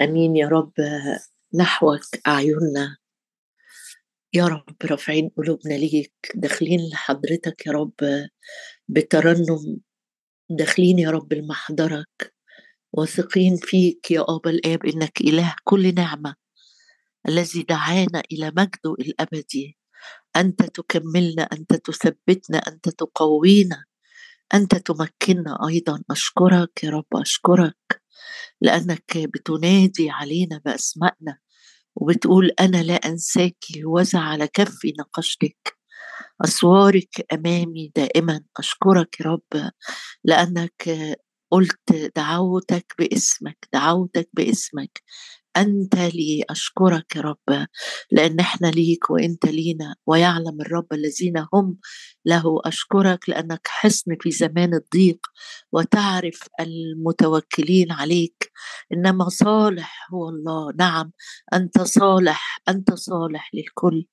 آمين يا رب نحوك أعيننا. يا رب رافعين قلوبنا ليك داخلين لحضرتك يا رب بترنم. داخلين يا رب لمحضرك. واثقين فيك يا ابا الآب إنك إله كل نعمة الذي دعانا إلى مجده الابدي أنت تكملنا أنت تثبتنا أنت تقوينا أنت تمكننا أيضا. أشكرك يا رب أشكرك. لأنك بتنادي علينا بأسمائنا وبتقول أنا لا أنساك وزع على كفي نقشتك. أسوارك أمامي دائما أشكرك يا رب لأنك قلت دعوتك باسمك دعوتك باسمك. أنت لي أشكرك يا رب لأن إحنا ليك وأنت لينا ويعلم الرب الذين هم له. أشكرك لأنك حصن في زمان الضيق وتعرف المتوكلين عليك. إنما صالح هو الله. نعم أنت صالح أنت صالح للكل.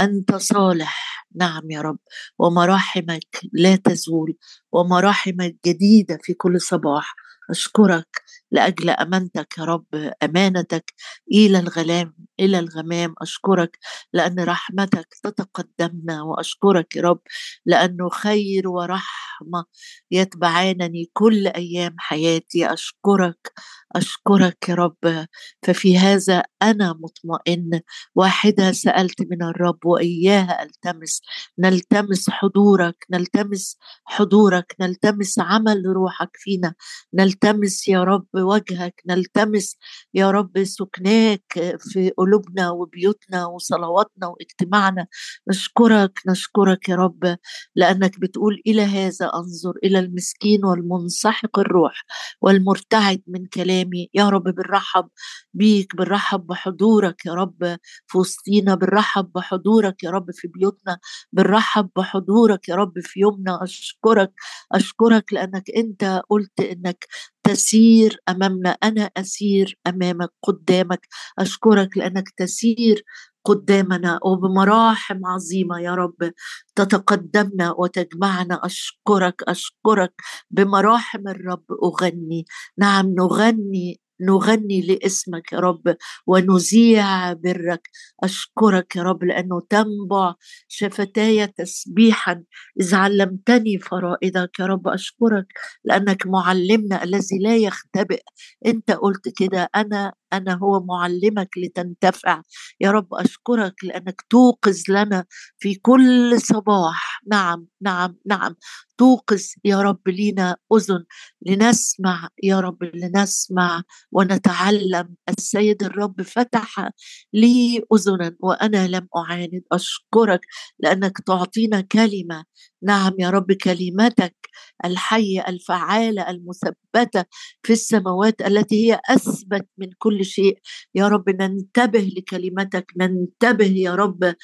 أنت صالح. نعم يا رب. ومراحمك لا تزول ومراحمك جديدة في كل صباح. أشكرك لأجل أمانتك يا رب أمانتك إلى الغلام إلى الغمام أشكرك لأن رحمتك تتقدمنا وأشكرك يا رب لأنه خير ورحمة يتبعانني كل أيام حياتي أشكرك أشكرك يا رب. ففي هذا أنا مطمئن. واحدة سألت من الرب وإياها ألتمس. نلتمس حضورك. نلتمس حضورك. نلتمس عمل روحك فينا. نلتمس يا رب وجهك. نلتمس يا رب سكناك في قلوبنا وبيوتنا وصلواتنا واجتماعنا. نشكرك. نشكرك يا رب. لأنك بتقول إلى هذا أنظر إلى المسكين والمنسحق الروح والمرتعد من كلامي يا رب بنرحب بيك بنرحب بحضورك يا رب في وسطينا بنرحب بحضورك يا رب في بيوتنا بنرحب بحضورك يا رب في يومنا. أشكرك أشكرك لأنك أنت قلت إنك تسير أمامنا أنا أسير أمامك قدامك. أشكرك لأنك تسير قدامنا. وبمراحم عظيمة يا رب تتقدمنا وتجمعنا. أشكرك أشكرك. بمراحم الرب أغني. نعم نغني نغني لاسمك يا رب ونذيع برك. أشكرك يا رب لأنه تنبع شفتاي تسبيحا. إذ علمتني فرائدك يا رب أشكرك لأنك معلمنا الذي لا يختبئ. أنت قلت كده أنا أنا هو معلمك لتنتفع. يا رب أشكرك لأنك توقظ لنا في كل صباح. نعم نعم نعم. توقظ يا رب لينا أذن لنسمع يا رب لنسمع ونتعلم. السيد الرب فتح لي أذنا وأنا لم أعاند. أشكرك لأنك تعطينا كلمة نعم يا رب كلمتك الحية الفعالة المثبتة في السماوات التي هي أثبت من كل شيء. يا رب ننتبه لكلمتك ننتبه يا رب آه،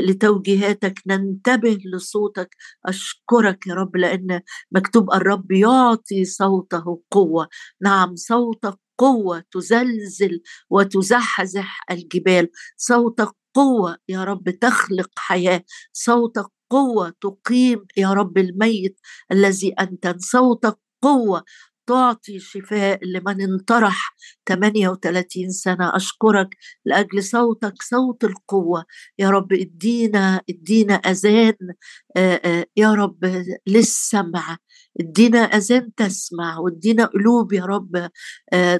لتوجيهاتك ننتبه لصوتك. أشكرك يا رب لأن مكتوب الرب يعطي صوته قوة. نعم صوتك قوة تزلزل وتزحزح الجبال. صوتك قوة يا رب تخلق حياة. صوتك قوة تقيم يا رب الميت الذي أنت صوتك قوة تعطي شفاء لمن انطرح 38 سنة. أشكرك لأجل صوتك صوت القوة. يا رب ادينا ادينا أذان يا رب للسمع. ادينا أذان تسمع وادينا قلوب يا رب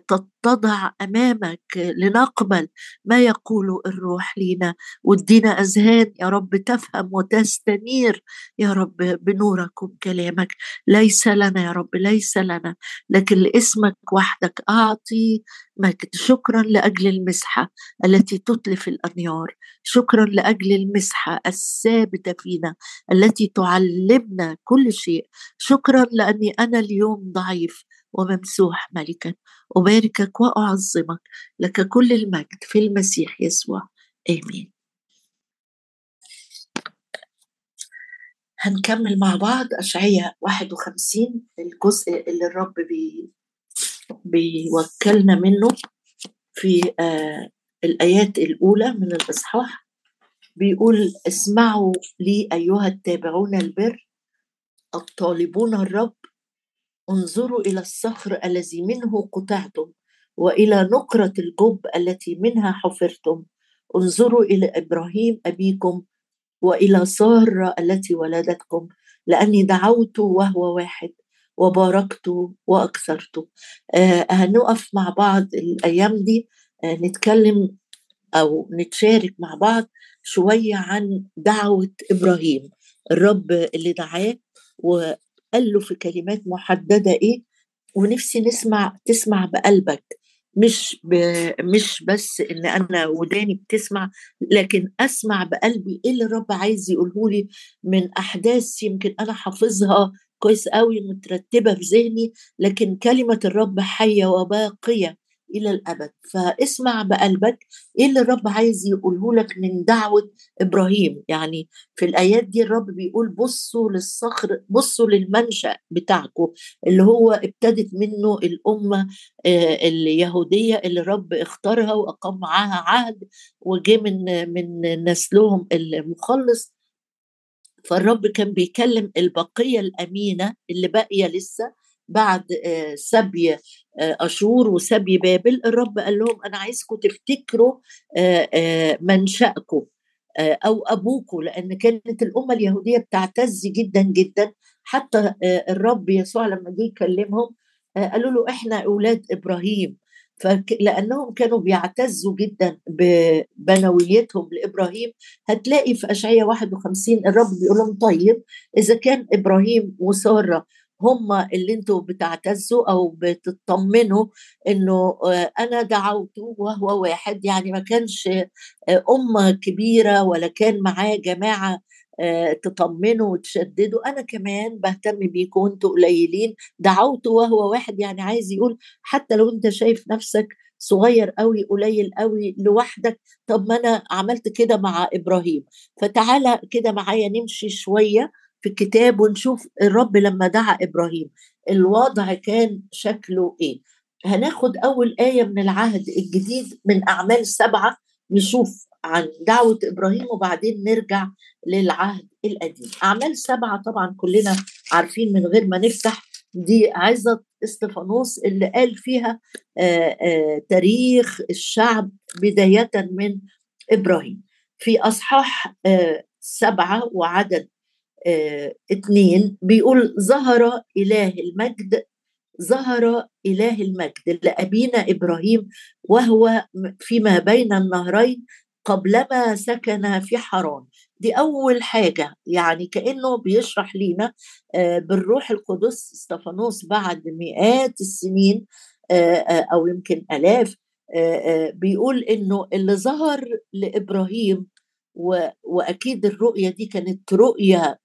تتضع أمامك لنقبل ما يقول الروح لينا. وادينا أذهان يا رب تفهم وتستنير يا رب بنورك وبكلامك. ليس لنا يا رب ليس لنا لكن لاسمك وحدك أعطي مجد شكرا لأجل المسحة التي تتلف الأنيار. شكرا لأجل المسحة الثابتة فينا التي تعلمنا كل شيء. شكرا لأني أنا اليوم ضعيف وممسوح ملكا. أباركك وأعظمك لك كل المجد في المسيح يسوع. آمين. هنكمل مع بعض أشعية 51 الجزء اللي الرب بي بيوكلنا منه في آه الآيات الأولى من الإصحاح. بيقول اسمعوا لي أيها التابعون البر الطالبون الرب انظروا إلى الصخر الذي منه قطعتم وإلى نقرة الجب التي منها حفرتم. انظروا إلى إبراهيم أبيكم وإلى سارة التي ولدتكم لأني دعوت وهو واحد. وباركت وأكثرت. آه هنقف مع بعض الأيام دي آه نتكلم أو نتشارك مع بعض شوية عن دعوة إبراهيم. الرب اللي دعاه وقال له في كلمات محددة إيه ونفسي نسمع تسمع بقلبك. مش ب... مش بس إن أنا وداني بتسمع لكن أسمع بقلبي إيه اللي الرب عايز يقوله لي من أحداث يمكن أنا حافظها كويس قوي مترتبة في ذهني لكن كلمة الرب حية وباقية إلى الأبد. فاسمع بقلبك إيه اللي الرب عايز يقوله لك من دعوة إبراهيم؟ يعني في الآيات دي الرب بيقول بصوا للصخر بصوا للمنشأ بتاعكم اللي هو ابتدت منه الأمة آه، اليهودية اللي الرب اختارها وأقام معاها عهد وجه من من نسلهم المخلص. فالرب كان بيكلم البقية الأمينة اللي باقية لسه بعد آه، سبي آه، أشور وسبي بابل. الرب قال لهم أنا عايزكم تفتكروا آه، منشأكم أو أبوكم لأن كانت الأمة اليهودية بتعتز جدا جدا. حتى الرب يسوع لما جه يكلمهم قالوا له إحنا أولاد إبراهيم. لأنهم كانوا بيعتزوا جدا ببنويتهم لإبراهيم. هتلاقي في اشعياء 51 الرب بيقول لهم طيب إذا كان إبراهيم وسارة هم اللي أنتوا بتعتزوا أو بتطمنوا إنه آه، أنا دعوته وهو واحد يعني ما كانش آه، أمة كبيرة ولا كان معاه جماعة تطمنوا وتشددوا أنا كمان بهتم بيكم وانتوا قليلين. دعوته وهو واحد يعني عايز يقول حتى لو أنت شايف نفسك صغير قوي قليل قوي لوحدك طب ما أنا عملت كده مع إبراهيم. فتعالى كده معايا نمشي شوية في الكتاب ونشوف الرب لما دعا إبراهيم. الوضع كان شكله إيه؟ هناخد أول آية من العهد الجديد من أعمال سبعة نشوف عن دعوه إبراهيم وبعدين نرجع للعهد القديم. أعمال سبعة طبعا كلنا عارفين من غير ما نفتح دي عزة إستفانوس اللي قال فيها آآ آآ تاريخ الشعب بداية من إبراهيم. في أصحاح سبعة وعدد آه، اتنين بيقول ظهر إله المجد ظهر إله المجد لأبينا إبراهيم وهو فيما بين النهرين قبلما سكن في حران دي أول حاجة يعني كأنه بيشرح لنا آه، بالروح القدس استفانوس بعد مئات السنين آه، أو يمكن آلاف بيقول إنه اللي ظهر لإبراهيم وأكيد الرؤية دي كانت رؤية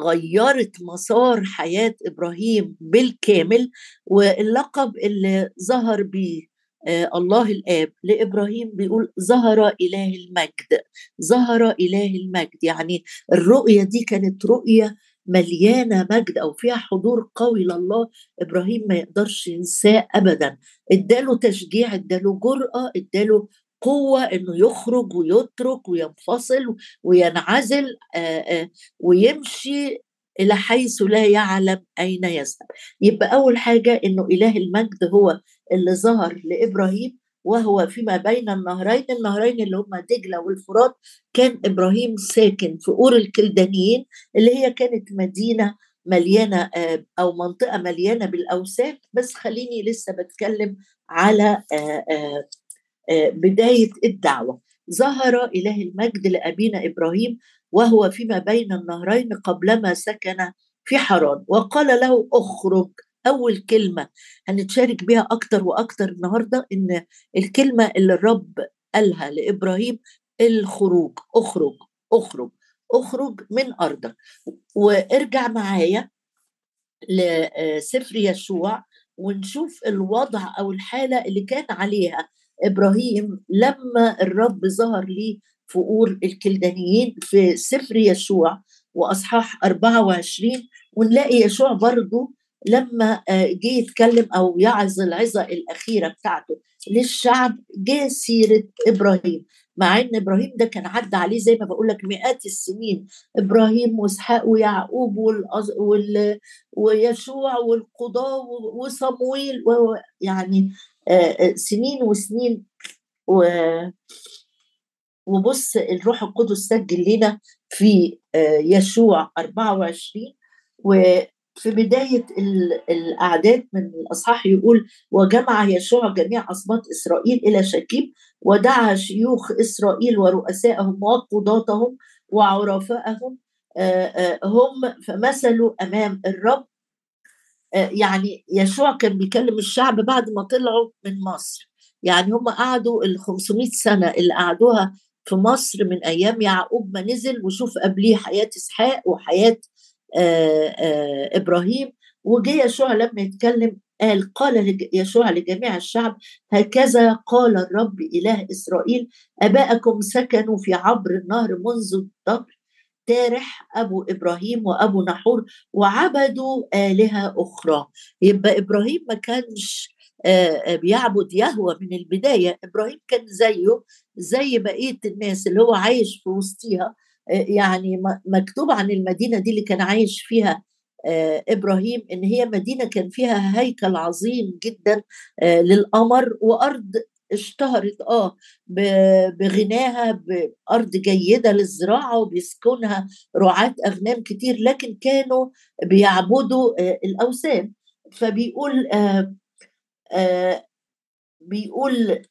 غيرت مسار حياة إبراهيم بالكامل واللقب اللي ظهر بيه آه، الله الآب. لإبراهيم بيقول ظهر إله المجد ظهر إله المجد. يعني الرؤية دي كانت رؤية مليانة مجد أو فيها حضور قوي لله. إبراهيم ما يقدرش ينساه أبدا. اداله تشجيع اداله جرأة اداله قوة إنه يخرج ويترك وينفصل وينعزل ويمشي إلى حيث لا يعلم أين يذهب. يبقى أول حاجة إنه إله المجد هو اللي ظهر لإبراهيم وهو فيما بين النهرين النهرين اللي هم دجلة والفرات. كان إبراهيم ساكن في أور الكلدانيين اللي هي كانت مدينة مليانة أو منطقة مليانة بالاوثان بس خليني لسه بتكلم على آه، بداية الدعوة. ظهر إله المجد لأبينا إبراهيم وهو فيما بين النهرين قبلما سكن في حران وقال له اخرج. أول كلمة هنتشارك بها أكتر وأكتر النهارده إن الكلمة اللي الرب قالها لإبراهيم الخروج اخرج اخرج اخرج من أرضك. وارجع معايا لسفر يشوع ونشوف الوضع أو الحالة اللي كان عليها. إبراهيم لما الرب ظهر ليه في اور الكلدانيين في سفر يشوع وأصحاح 24 ونلاقي يشوع برضه لما آه، جه يتكلم أو يعظ العظة الأخيرة بتاعته للشعب جه سيرة إبراهيم. مع إن إبراهيم ده كان عدى عليه زي ما بقول لك مئات السنين. إبراهيم وإسحاق ويعقوب وال... ويشوع والقضاه وصمويل يعني سنين وسنين. و وبص الروح القدس سجل لنا في يشوع 24 وفي بداية الأعداد من الأصحاح يقول وجمع يشوع جميع أصباط إسرائيل إلى شكيم ودعا شيوخ إسرائيل ورؤسائهم وقضاتهم وعرفائهم هم فمثلوا أمام الرب يعني يشوع كان بيكلم الشعب بعد ما طلعوا من مصر. يعني هم قعدوا ال 500 سنة اللي قعدوها في مصر من أيام يعقوب ما نزل وشوف قبليه حياة إسحاق وحياة إبراهيم. وجه يشوع لما يتكلم قال قال يشوع لجميع الشعب هكذا قال الرب إله إسرائيل أباءكم سكنوا في عبر النهر منذ الظهر تارح أبو إبراهيم وأبو نحور وعبدوا آلهة أخرى. يبقى إبراهيم ما كانش بيعبد يهوى من البداية. إبراهيم كان زيه زي بقية الناس اللي هو عايش في وسطيها. يعني مكتوب عن المدينة دي اللي كان عايش فيها إبراهيم إن هي مدينة كان فيها هيكل عظيم جدا للقمر وأرض اشتهرت آه بغناها بارض جيدة للزراعة وبيسكنها رعاة أغنام كتير لكن كانوا بيعبدوا الأوثان. فبيقول آه آه بيقول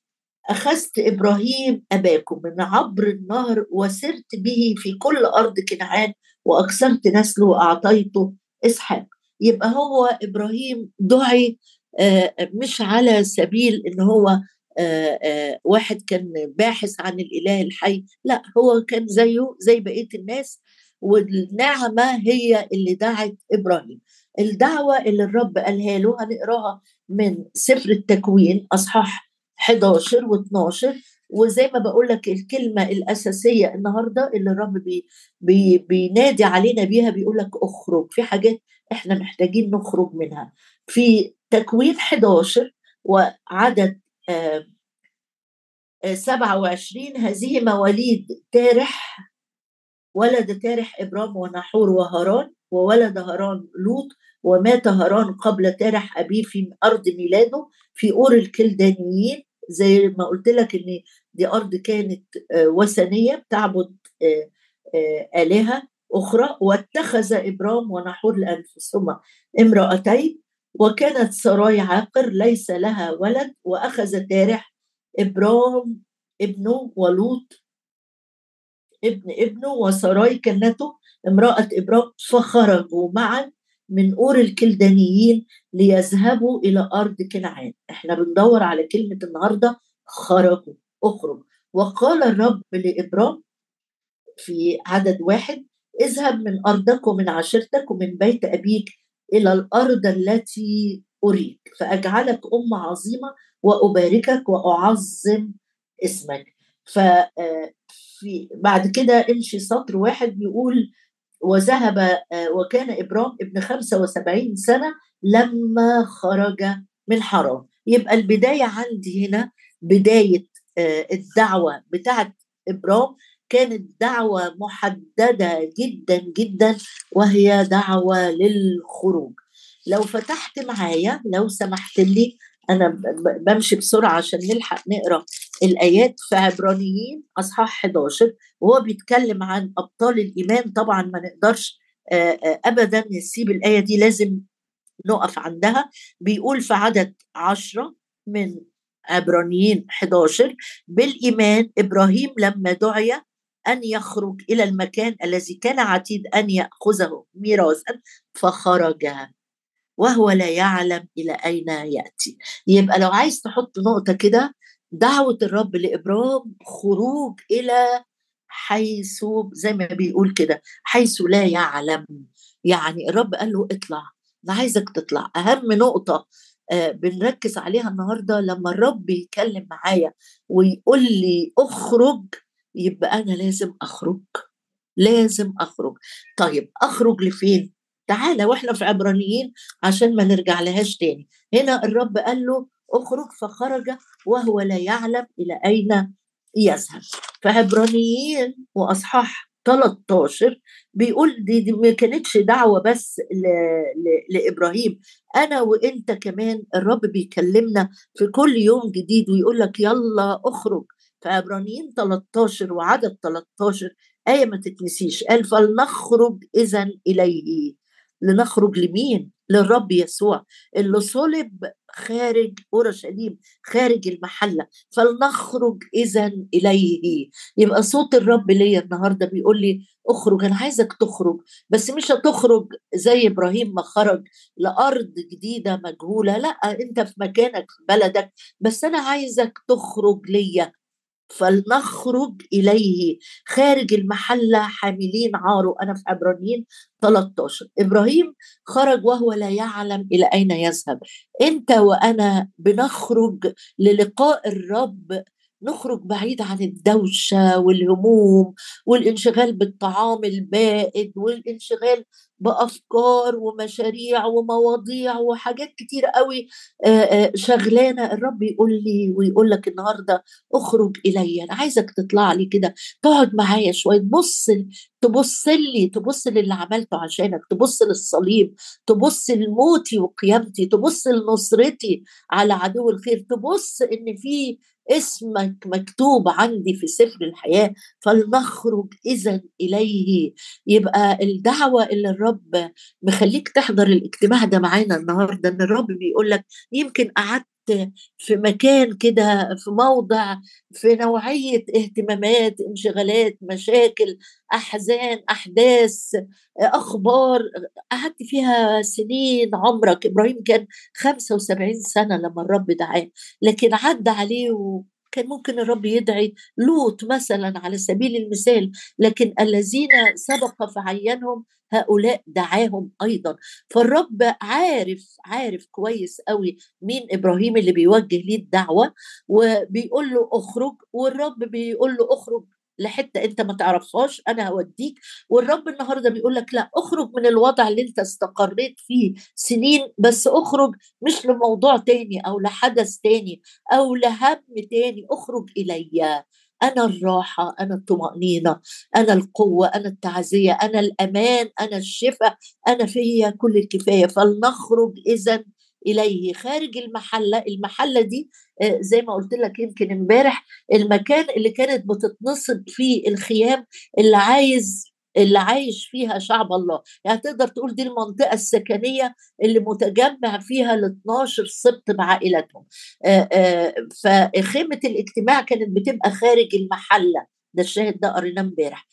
أخذت إبراهيم أباكم من عبر النهر وسرت به في كل أرض كنعان وأكثرت نسله وأعطيته إسحاق. يبقى هو إبراهيم دعي مش على سبيل إن هو واحد كان باحث عن الإله الحي. لا هو كان زيه زي بقية الناس والنعمة هي اللي دعت إبراهيم. الدعوة اللي الرب قالها له هنقراها من سفر التكوين أصحاح 11 و12 وزي ما بقول لك الكلمة الأساسية النهاردة اللي الرب بي بي بينادي علينا بيها بيقول لك أخرج. في حاجات إحنا محتاجين نخرج منها. في تكوين 11 وعدد آه 27 هذه مواليد تارح ولد تارح إبرام ونحور وهران وولد هران لوط ومات هران قبل تارح أبيه في أرض ميلاده في أور الكلدانيين. زي ما قلت لك إن دي أرض كانت وثنية بتعبد آلهة أخرى واتخذ إبرام ونحور لانفسهما امرأتين. وكانت سراي عاقر ليس لها ولد وأخذ تارح ابرام ابنه ولوط ابن ابنه وسراي كنته امرأة ابرام فخرجوا معا من أور الكلدانيين ليذهبوا إلى أرض كنعان. إحنا بندور على كلمة النهارده خرجوا أخرج. وقال الرب لابرام في عدد واحد اذهب من أرضك ومن عشيرتك ومن بيت أبيك إلى الأرض التي اريك فأجعلك ام عظيمة وأباركك وأعظم اسمك. ف في بعد كده امشي سطر واحد بيقول وذهب وكان إبرام ابن 75 سنة لما خرج من حرام. يبقى البداية عندي هنا بداية الدعوة بتاعت إبرام كانت دعوة محددة جدا جدا وهي دعوة للخروج. لو فتحت معايا لو سمحت لي أنا بمشي بسرعة عشان نلحق نقرأ الآيات في عبرانيين أصحاح 11 وهو بيتكلم عن أبطال الإيمان طبعا ما نقدرش ابدا نسيب الآية دي لازم نقف عندها. بيقول في عدد عشرة من عبرانيين 11 بالإيمان إبراهيم لما دعي أن يخرج إلى المكان الذي كان عتيد أن يأخذه ميراثا فخرج وهو لا يعلم إلى أين يأتي. يبقى لو عايز تحط نقطة كده دعوة الرب لإبرام خروج إلى حيث زي ما بيقول كده حيث لا يعلم. يعني الرب قال له اطلع أنا عايزك تطلع. أهم نقطة آه بنركز عليها النهارده لما الرب يتكلم معايا ويقول لي اخرج يبقى أنا لازم أخرج لازم أخرج. طيب أخرج لفين؟ تعالى وإحنا في عبرانيين عشان ما نرجع لهاش تاني. هنا الرب قال له أخرج فخرج وهو لا يعلم إلى أين يذهب. فعبرانيين وأصحاح 13 بيقول دي, دي ما كانتش دعوة بس ل... ل... لإبراهيم. أنا وإنت كمان الرب بيكلمنا في كل يوم جديد ويقول لك يلا أخرج. فعبرانيين 13 وعدد 13 آية ما تتنسيش. قال فلنخرج إذا إليه. لنخرج لمين؟ للرب يسوع اللي صلب خارج أورشليم خارج المحلة. فلنخرج اذا إليه. يبقى صوت الرب ليا النهارده بيقول لي اخرج أنا عايزك تخرج. بس مش هتخرج زي إبراهيم ما خرج لأرض جديدة مجهولة. لا أنت في مكانك في بلدك. بس أنا عايزك تخرج ليا. فلنخرج إليه. خارج المحلة حاملين عاره أنا في عبرانيين 13 إبراهيم خرج وهو لا يعلم إلى أين يذهب. أنت وأنا بنخرج للقاء الرب نخرج بعيد عن الدوشة والهموم والانشغال بالطعام البائد والانشغال بأفكار ومشاريع ومواضيع وحاجات كتير قوي. شغلانة الرب يقول لي ويقول لك النهاردة اخرج إلي أنا عايزك تطلع لي كده تقعد معايا شوية تبص تبص لي تبص للي عملته عشانك تبص للصليب تبص لموتي وقيامتي تبص لنصرتي على عدو الخير تبص إن في اسمك مكتوب عندي في سفر الحياة فلنخرج إذا إليه. يبقى الدعوة اللي الرب مخليك تحضر الاجتماع ده معانا النهاردة إن الرب بيقول لك يمكن قعدت في مكان كده في موضع في نوعية اهتمامات انشغالات مشاكل أحزان أحداث أخبار قعدت فيها سنين عمرك. إبراهيم كان 75 سنة لما الرب دعاه لكن عدى عليه كان ممكن الرب يدعي لوط مثلا على سبيل المثال لكن الذين سبق فعينهم هؤلاء دعاهم أيضا. فالرب عارف عارف كويس قوي مين إبراهيم اللي بيوجه ليه الدعوة وبيقول له اخرج والرب بيقول له اخرج. لحتة أنت ما تعرفهاش أنا هوديك. والرب النهارده بيقول لك لا أخرج من الوضع اللي أنت استقريت فيه سنين بس أخرج مش لموضوع تاني أو لحدث تاني أو لهم تاني أخرج إلي. أنا الراحة أنا الطمأنينة أنا القوة أنا التعزية أنا الأمان أنا الشفاء أنا فيا كل الكفاية. فلنخرج اذا إليه خارج المحلة المحلة دي آه، زي ما قلت لك يمكن امبارح المكان اللي كانت بتتنصب فيه الخيام اللي عايز اللي عايش فيها شعب الله. يعني تقدر تقول دي المنطقة السكنية اللي متجمع فيها ال 12 سبط بعائلتهم آه، آه، فخيمة الاجتماع كانت بتبقى خارج المحلة. ده الشاهد ده قريناه امبارح.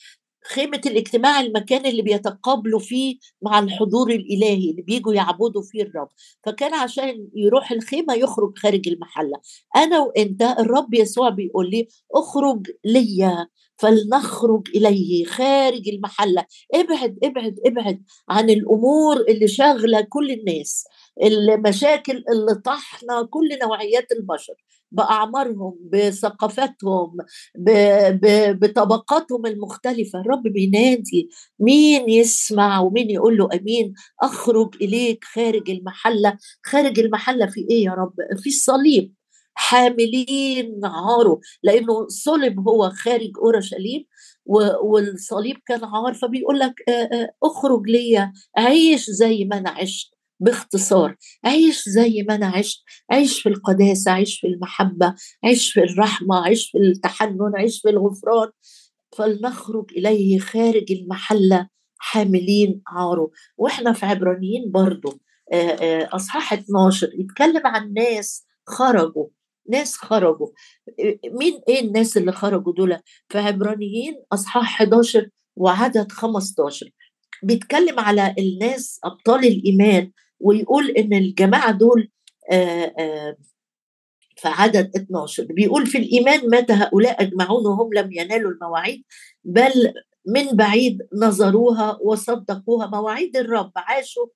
خيمة الاجتماع المكان اللي بيتقابلوا فيه مع الحضور الإلهي اللي بيجوا يعبدوا فيه الرب. فكان عشان يروح الخيمة يخرج خارج المحلة. أنا وإنت الرب يسوع بيقول لي اخرج ليا فلنخرج إليه خارج المحلة. ابعد ابعد ابعد عن الأمور اللي شاغلة كل الناس المشاكل اللي طحنا كل نوعيات البشر. بأعمارهم بثقافتهم بطبقاتهم المختلفة. الرب بينادي مين يسمع ومين يقول له أمين. أخرج إليك خارج المحلة. خارج المحلة في إيه يا رب؟ في الصليب. حاملين عاره لأنه صلب هو خارج أورشليم والصليب كان عار. فبيقول لك أخرج ليا. عيش زي ما أنا عشت. باختصار عيش زي ما أنا عشت عيش في القداسة عيش في المحبة عيش في الرحمة عيش في التحنن عيش في الغفران. فلنخرج إليه خارج المحلة حاملين عاره. وإحنا في عبرانيين برضو أصحاح 12 يتكلم عن ناس خرجوا ناس خرجوا. مين إيه الناس اللي خرجوا دول؟ في عبرانيين أصحاح 11 وعدد 15 بيتكلم على الناس أبطال الإيمان ويقول إن الجماعة دول في عدد 12 بيقول في الإيمان مات هؤلاء أجمعون وهم لم ينالوا المواعيد بل من بعيد نظروها وصدقوها مواعيد الرب عاشوا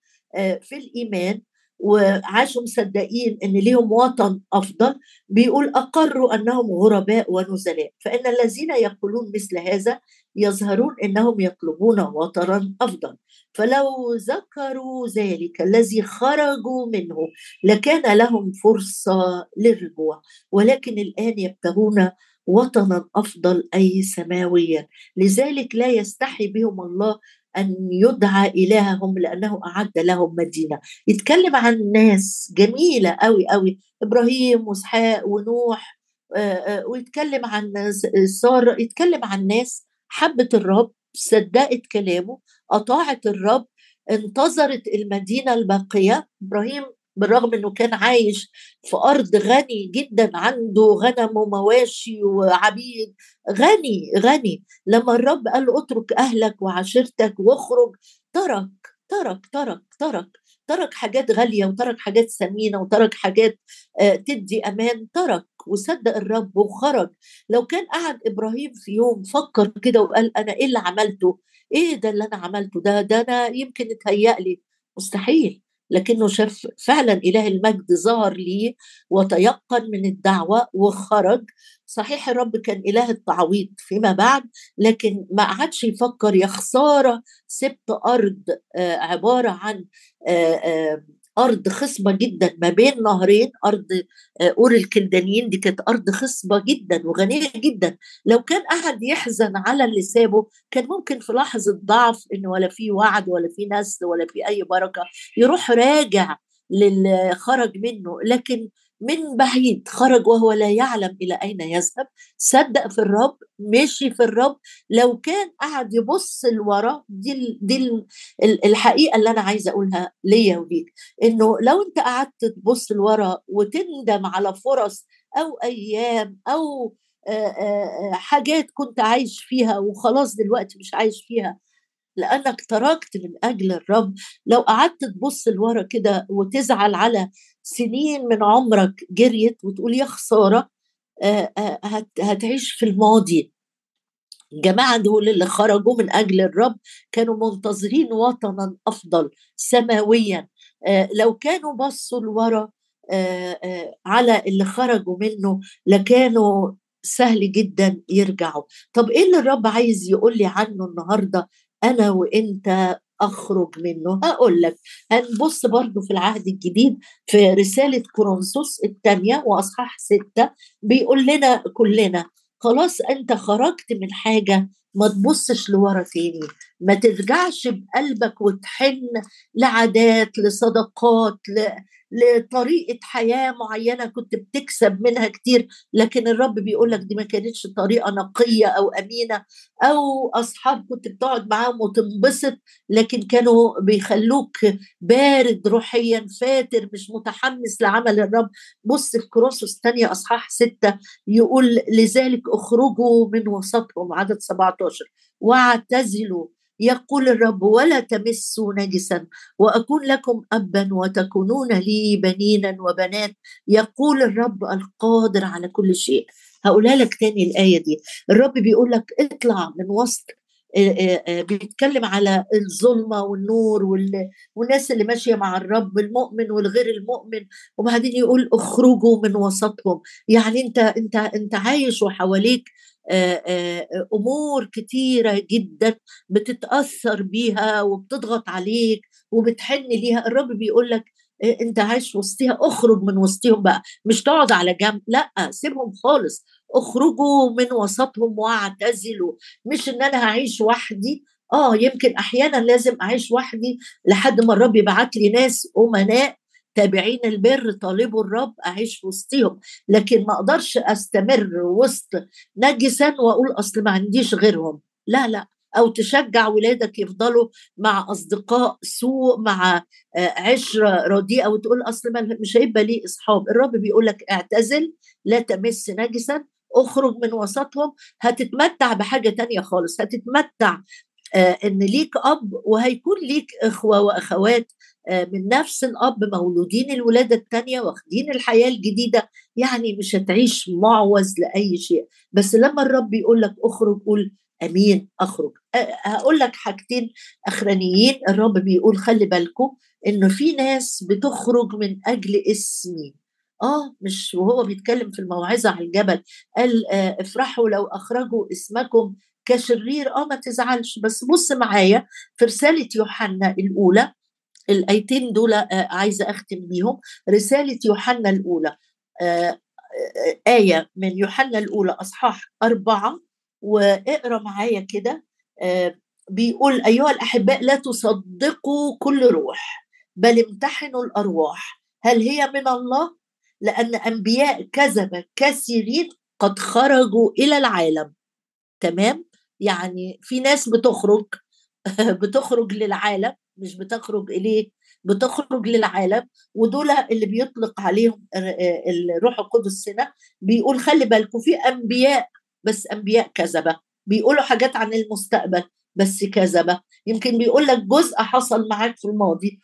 في الإيمان وعاشوا مصدقين إن ليهم وطن أفضل بيقول أقروا أنهم غرباء ونزلاء فإن الذين يقولون مثل هذا يظهرون إنهم يطلبون وطنا أفضل. فلو ذكروا ذلك الذي خرجوا منه لكان لهم فرصة للرجوع ولكن الآن يبتغون وطنا أفضل أي سماويا. لذلك لا يستحي بهم الله أن يدعى إلههم لأنه أعد لهم مدينة. يتكلم عن ناس جميلة قوي قوي إبراهيم وإسحاق ونوح ويتكلم عن سارة يتكلم عن ناس حبت الرب صدقت كلامه اطاعت الرب انتظرت المدينة الباقية. إبراهيم بالرغم إنه كان عايش في أرض غني جدا عنده غنم ومواشي وعبيد. غني غني. لما الرب قال له اترك أهلك وعشيرتك واخرج ترك ترك ترك ترك. ترك حاجات غالية وترك حاجات ثمينة وترك حاجات آه، تدي أمان. ترك وصدق الرب وخرج. لو كان قعد إبراهيم في يوم فكر كده وقال أنا إيه اللي عملته؟ إيه ده اللي أنا عملته؟ ده ده أنا يمكن اتهيأ لي. مستحيل. لكنه شاف فعلا إله المجد ظهر ليه وتيقن من الدعوة وخرج. صحيح الرب كان إله التعويض فيما بعد لكن ما قعدش يفكر يا خسارة سبت أرض آه، عبارة عن آه، آه، أرض خصبة جدا ما بين نهرين أرض آه، أور الكلدانيين دي كانت أرض خصبة جدا وغنية جدا. لو كان أحد يحزن على اللي سابه كان ممكن في لحظة ضعف انه ولا في وعد ولا في نسل ولا في أي بركة يروح راجع للي خرج منه. لكن من بعيد خرج وهو لا يعلم إلى أين يذهب. صدق في الرب مشي في الرب. لو كان قعد يبص لورا دي دي الحقيقة اللي أنا عايزة أقولها ليا وليك إنه لو أنت قعدت تبص لورا وتندم على فرص أو أيام أو حاجات كنت عايش فيها وخلاص دلوقتي مش عايش فيها لأنك تركت من أجل الرب. لو قعدت تبص لورا كده وتزعل على سنين من عمرك جريت وتقول يا خسارة هتعيش في الماضي. الجماعة دول اللي خرجوا من أجل الرب كانوا منتظرين وطنا أفضل سماويا. لو كانوا بصوا لورا على اللي خرجوا منه لكانوا سهل جدا يرجعوا. طب إيه اللي الرب عايز يقول لي عنه النهارده؟ أنا وإنت أخرج منه. هقول لك هنبص برضو في العهد الجديد في رسالة كورنثوس الثانية وأصحاح ستة بيقول لنا كلنا خلاص أنت خرجت من حاجة ما تبصش لورا تاني. ما ترجعش بقلبك وتحن لعادات لصدقات لطريقة حياة معينة كنت بتكسب منها كتير لكن الرب بيقول لك دي ما كانتش طريقة نقية أو أمينة أو أصحاب كنت بتقعد معاهم وتنبسط لكن كانوا بيخلوك بارد روحيا فاتر مش متحمس لعمل الرب. بص في كروسوس ثانية أصحاح ستة يقول لذلك أخرجوا من وسطهم عدد 17 واعتزلوا يقول الرب ولا تمسوا نجسا وأكون لكم ابا وتكونون لي بنينا وبنات. يقول الرب القادر على كل شيء. هقولها لك تاني الآية دي. الرب بيقول لك اطلع من وسط بيتكلم على الظلمة والنور والناس اللي ماشية مع الرب المؤمن والغير المؤمن وبعدين يقول اخرجوا من وسطهم. يعني أنت أنت أنت عايش وحواليك أمور كتيرة جدا بتتأثر بيها وبتضغط عليك وبتحن ليها. الرب بيقول لك أنت عايش وسطيها اخرج من وسطهم بقى. مش تقعد على جنب لا سيبهم خالص. اخرجوا من وسطهم واعتزلوا. مش إن أنا هعيش وحدي. آه يمكن أحيانا لازم أعيش وحدي لحد ما الرب يبعت لي ناس أمناء تابعين البر طالبوا الرب أعيش وسطهم لكن ما أقدرش أستمر وسط نجسا وأقول أصل ما عنديش غيرهم. لا لا. أو تشجع ولادك يفضلوا مع أصدقاء سوء مع آه، عشرة رديئه وتقول أصل مش هيبقى لي أصحاب. الرب بيقول لك اعتزل لا تمس نجسا اخرج من وسطهم. هتتمتع بحاجة تانية خالص هتتمتع آه، إن ليك أب وهيكون ليك إخوة وأخوات آه، من نفس الأب مولودين الولادة الثانية واخدين الحياة الجديدة. يعني مش هتعيش معوز لأي شيء. بس لما الرب يقول لك اخرج قول أمين أخرج. هقول لك حاجتين أخرانيين. الرب بيقول خلي بالكم إنه في ناس بتخرج من أجل اسمي. آه مش وهو بيتكلم في الموعظة على الجبل. قال آه افرحوا لو أخرجوا اسمكم كشرير. آه ما تزعلش. بس بص معايا في رسالة يوحنا الأولى. الآيتين دول آه عايزه أختم بيهم. رسالة يوحنا الأولى. آه آية من يوحنا الأولى أصحاح أربعة. واقرأ معايا كده بيقول أيها الأحباء لا تصدقوا كل روح بل امتحنوا الأرواح هل هي من الله؟ لأن أنبياء كذبة كثيرين قد خرجوا إلى العالم تمام؟ يعني في ناس بتخرج بتخرج للعالم مش بتخرج إليه بتخرج للعالم ودول اللي بيطلق عليهم الروح القدس هنا بيقول خلي بالكم في أنبياء بس أنبياء كذبة بيقولوا حاجات عن المستقبل بس كذبة. يمكن بيقول لك جزء حصل معاك في الماضي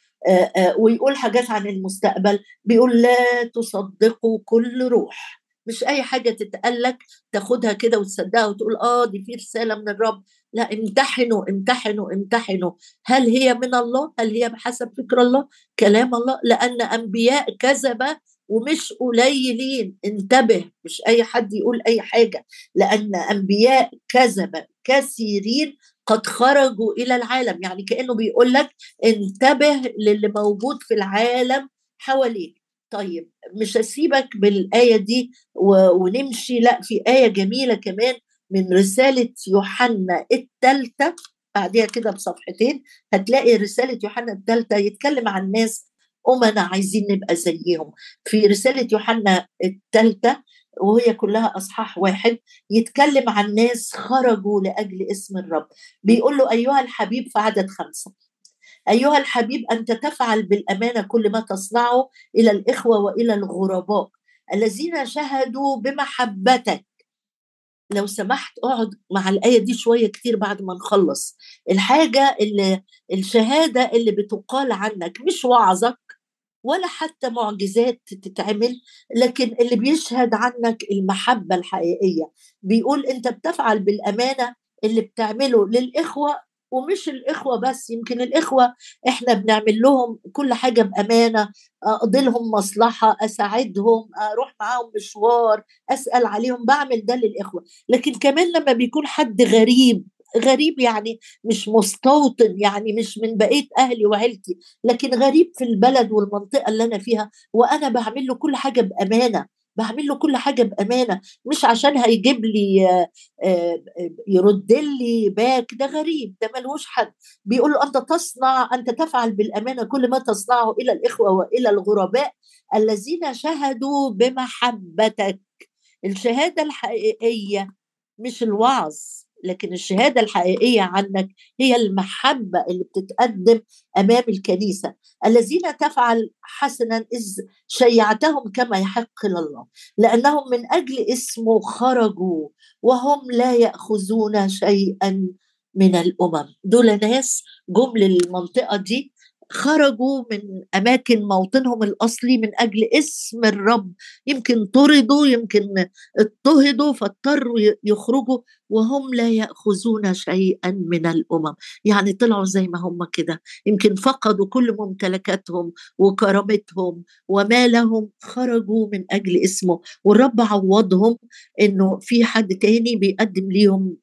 ويقول حاجات عن المستقبل بيقول لا تصدقوا كل روح. مش أي حاجة تتقال لك تاخدها كده وتصدقها وتقول آه دي في رسالة من الرب. لا امتحنوا امتحنوا امتحنوا. هل هي من الله؟ هل هي بحسب فكر الله؟ كلام الله. لأن أنبياء كذبة ومش قليلين. انتبه مش أي حد يقول أي حاجة. لأن أنبياء كذبه كثيرين قد خرجوا إلى العالم. يعني كأنه بيقول لك انتبه للي موجود في العالم حواليك. طيب مش هسيبك بالآية دي ونمشي. لأ في آية جميلة كمان من رسالة يوحنا الثالثة بعديها كده بصفحتين هتلاقي رسالة يوحنا الثالثة يتكلم عن ناس أمنا عايزين نبقى زيهم. في رسالة يوحنا الثالثة وهي كلها أصحاح واحد يتكلم عن ناس خرجوا لأجل اسم الرب. بيقول له أيها الحبيب في عدد خمسة أيها الحبيب أنت تفعل بالأمانة كل ما تصنعه إلى الإخوة وإلى الغرباء الذين شهدوا بمحبتك. لو سمحت أقعد مع الآية دي شوية كتير بعد ما نخلص. الحاجة اللي الشهادة اللي بتقال عنك مش وعظك ولا حتى معجزات تتعمل لكن اللي بيشهد عنك المحبة الحقيقية بيقول أنت بتفعل بالأمانة اللي بتعمله للإخوة ومش الإخوة بس يمكن الإخوة إحنا بنعمل لهم كل حاجة بأمانة أقضي لهم مصلحة أساعدهم أروح معاهم مشوار أسأل عليهم بعمل ده للإخوة. لكن كمان لما بيكون حد غريب غريب يعني مش مستوطن يعني مش من بقية أهلي وعيلتي لكن غريب في البلد والمنطقة اللي أنا فيها وأنا بعمل له كل حاجة بأمانة بعمل له كل حاجة بأمانة مش عشان هيجيب لي يرد لي باك ده غريب ده ملوش حد. بيقول له أنت تصنع أنت تفعل بالأمانة كل ما تصنعه إلى الإخوة وإلى الغرباء الذين شهدوا بمحبتك. الشهادة الحقيقية مش الوعظ. لكن الشهادة الحقيقية عنك هي المحبة اللي بتتقدم أمام الكنيسة. الذين تفعل حسنا إذ شيعتهم كما يحق لله لأنهم من أجل اسمه خرجوا وهم لا يأخذون شيئا من الأمم. دول ناس جم للمنطقة دي خرجوا من أماكن موطنهم الأصلي من أجل اسم الرب. يمكن طردوا يمكن اضطهدوا فاضطروا يخرجوا وهم لا يأخذون شيئا من الأمم. يعني طلعوا زي ما هم كده. يمكن فقدوا كل ممتلكاتهم وكرامتهم وما لهم خرجوا من أجل اسمه. والرب عوضهم إنه في حد تاني بيقدم ليهم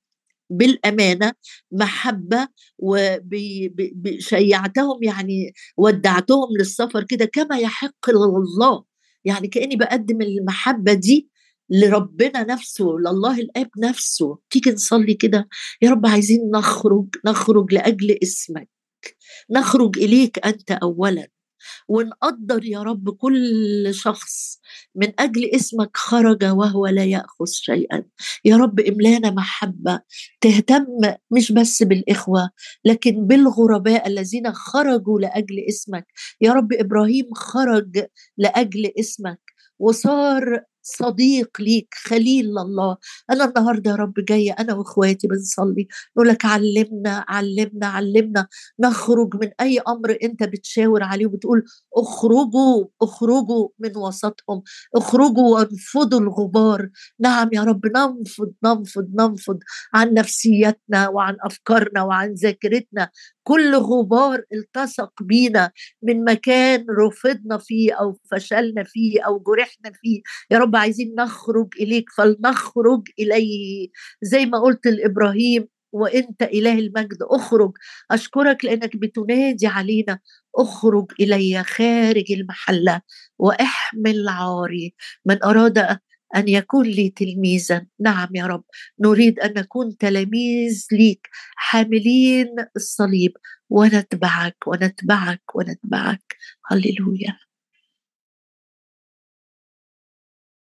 بالأمانة محبة وشيعتهم يعني ودعتهم للسفر كده كما يحق لله. يعني كأني بقدم المحبة دي لربنا نفسه لله الآب نفسه. تيجي نصلي كده يا رب عايزين نخرج نخرج لأجل اسمك. نخرج إليك أنت اولا. ونقدر يا رب كل شخص من أجل اسمك خرج وهو لا يأخذ شيئا. يا رب املانا محبة تهتم مش بس بالإخوة لكن بالغرباء الذين خرجوا لأجل اسمك. يا رب إبراهيم خرج لأجل اسمك وصار صديق ليك خليل لله. أنا النهارده يا رب جاية أنا وإخواتي بنصلي نقول لك علمنا علمنا علمنا. نخرج من أي أمر أنت بتشاور عليه وبتقول اخرجوا اخرجوا من وسطهم. اخرجوا وانفضوا الغبار. نعم يا رب ننفض ننفض ننفض عن نفسيتنا وعن أفكارنا وعن ذاكرتنا. كل غبار التصق بينا من مكان رفضنا فيه أو فشلنا فيه أو جرحنا فيه. يا رب عايزين نخرج إليك فلنخرج اليه زي ما قلت لإبراهيم وأنت إله المجد. أخرج. أشكرك لأنك بتنادي علينا. أخرج إلي خارج المحلة وأحمل عاري. من أراد أن يكون لي تلميذا. نعم يا رب. نريد أن نكون تلاميذ ليك. حاملين الصليب. ونتبعك ونتبعك ونتبعك. هللويا.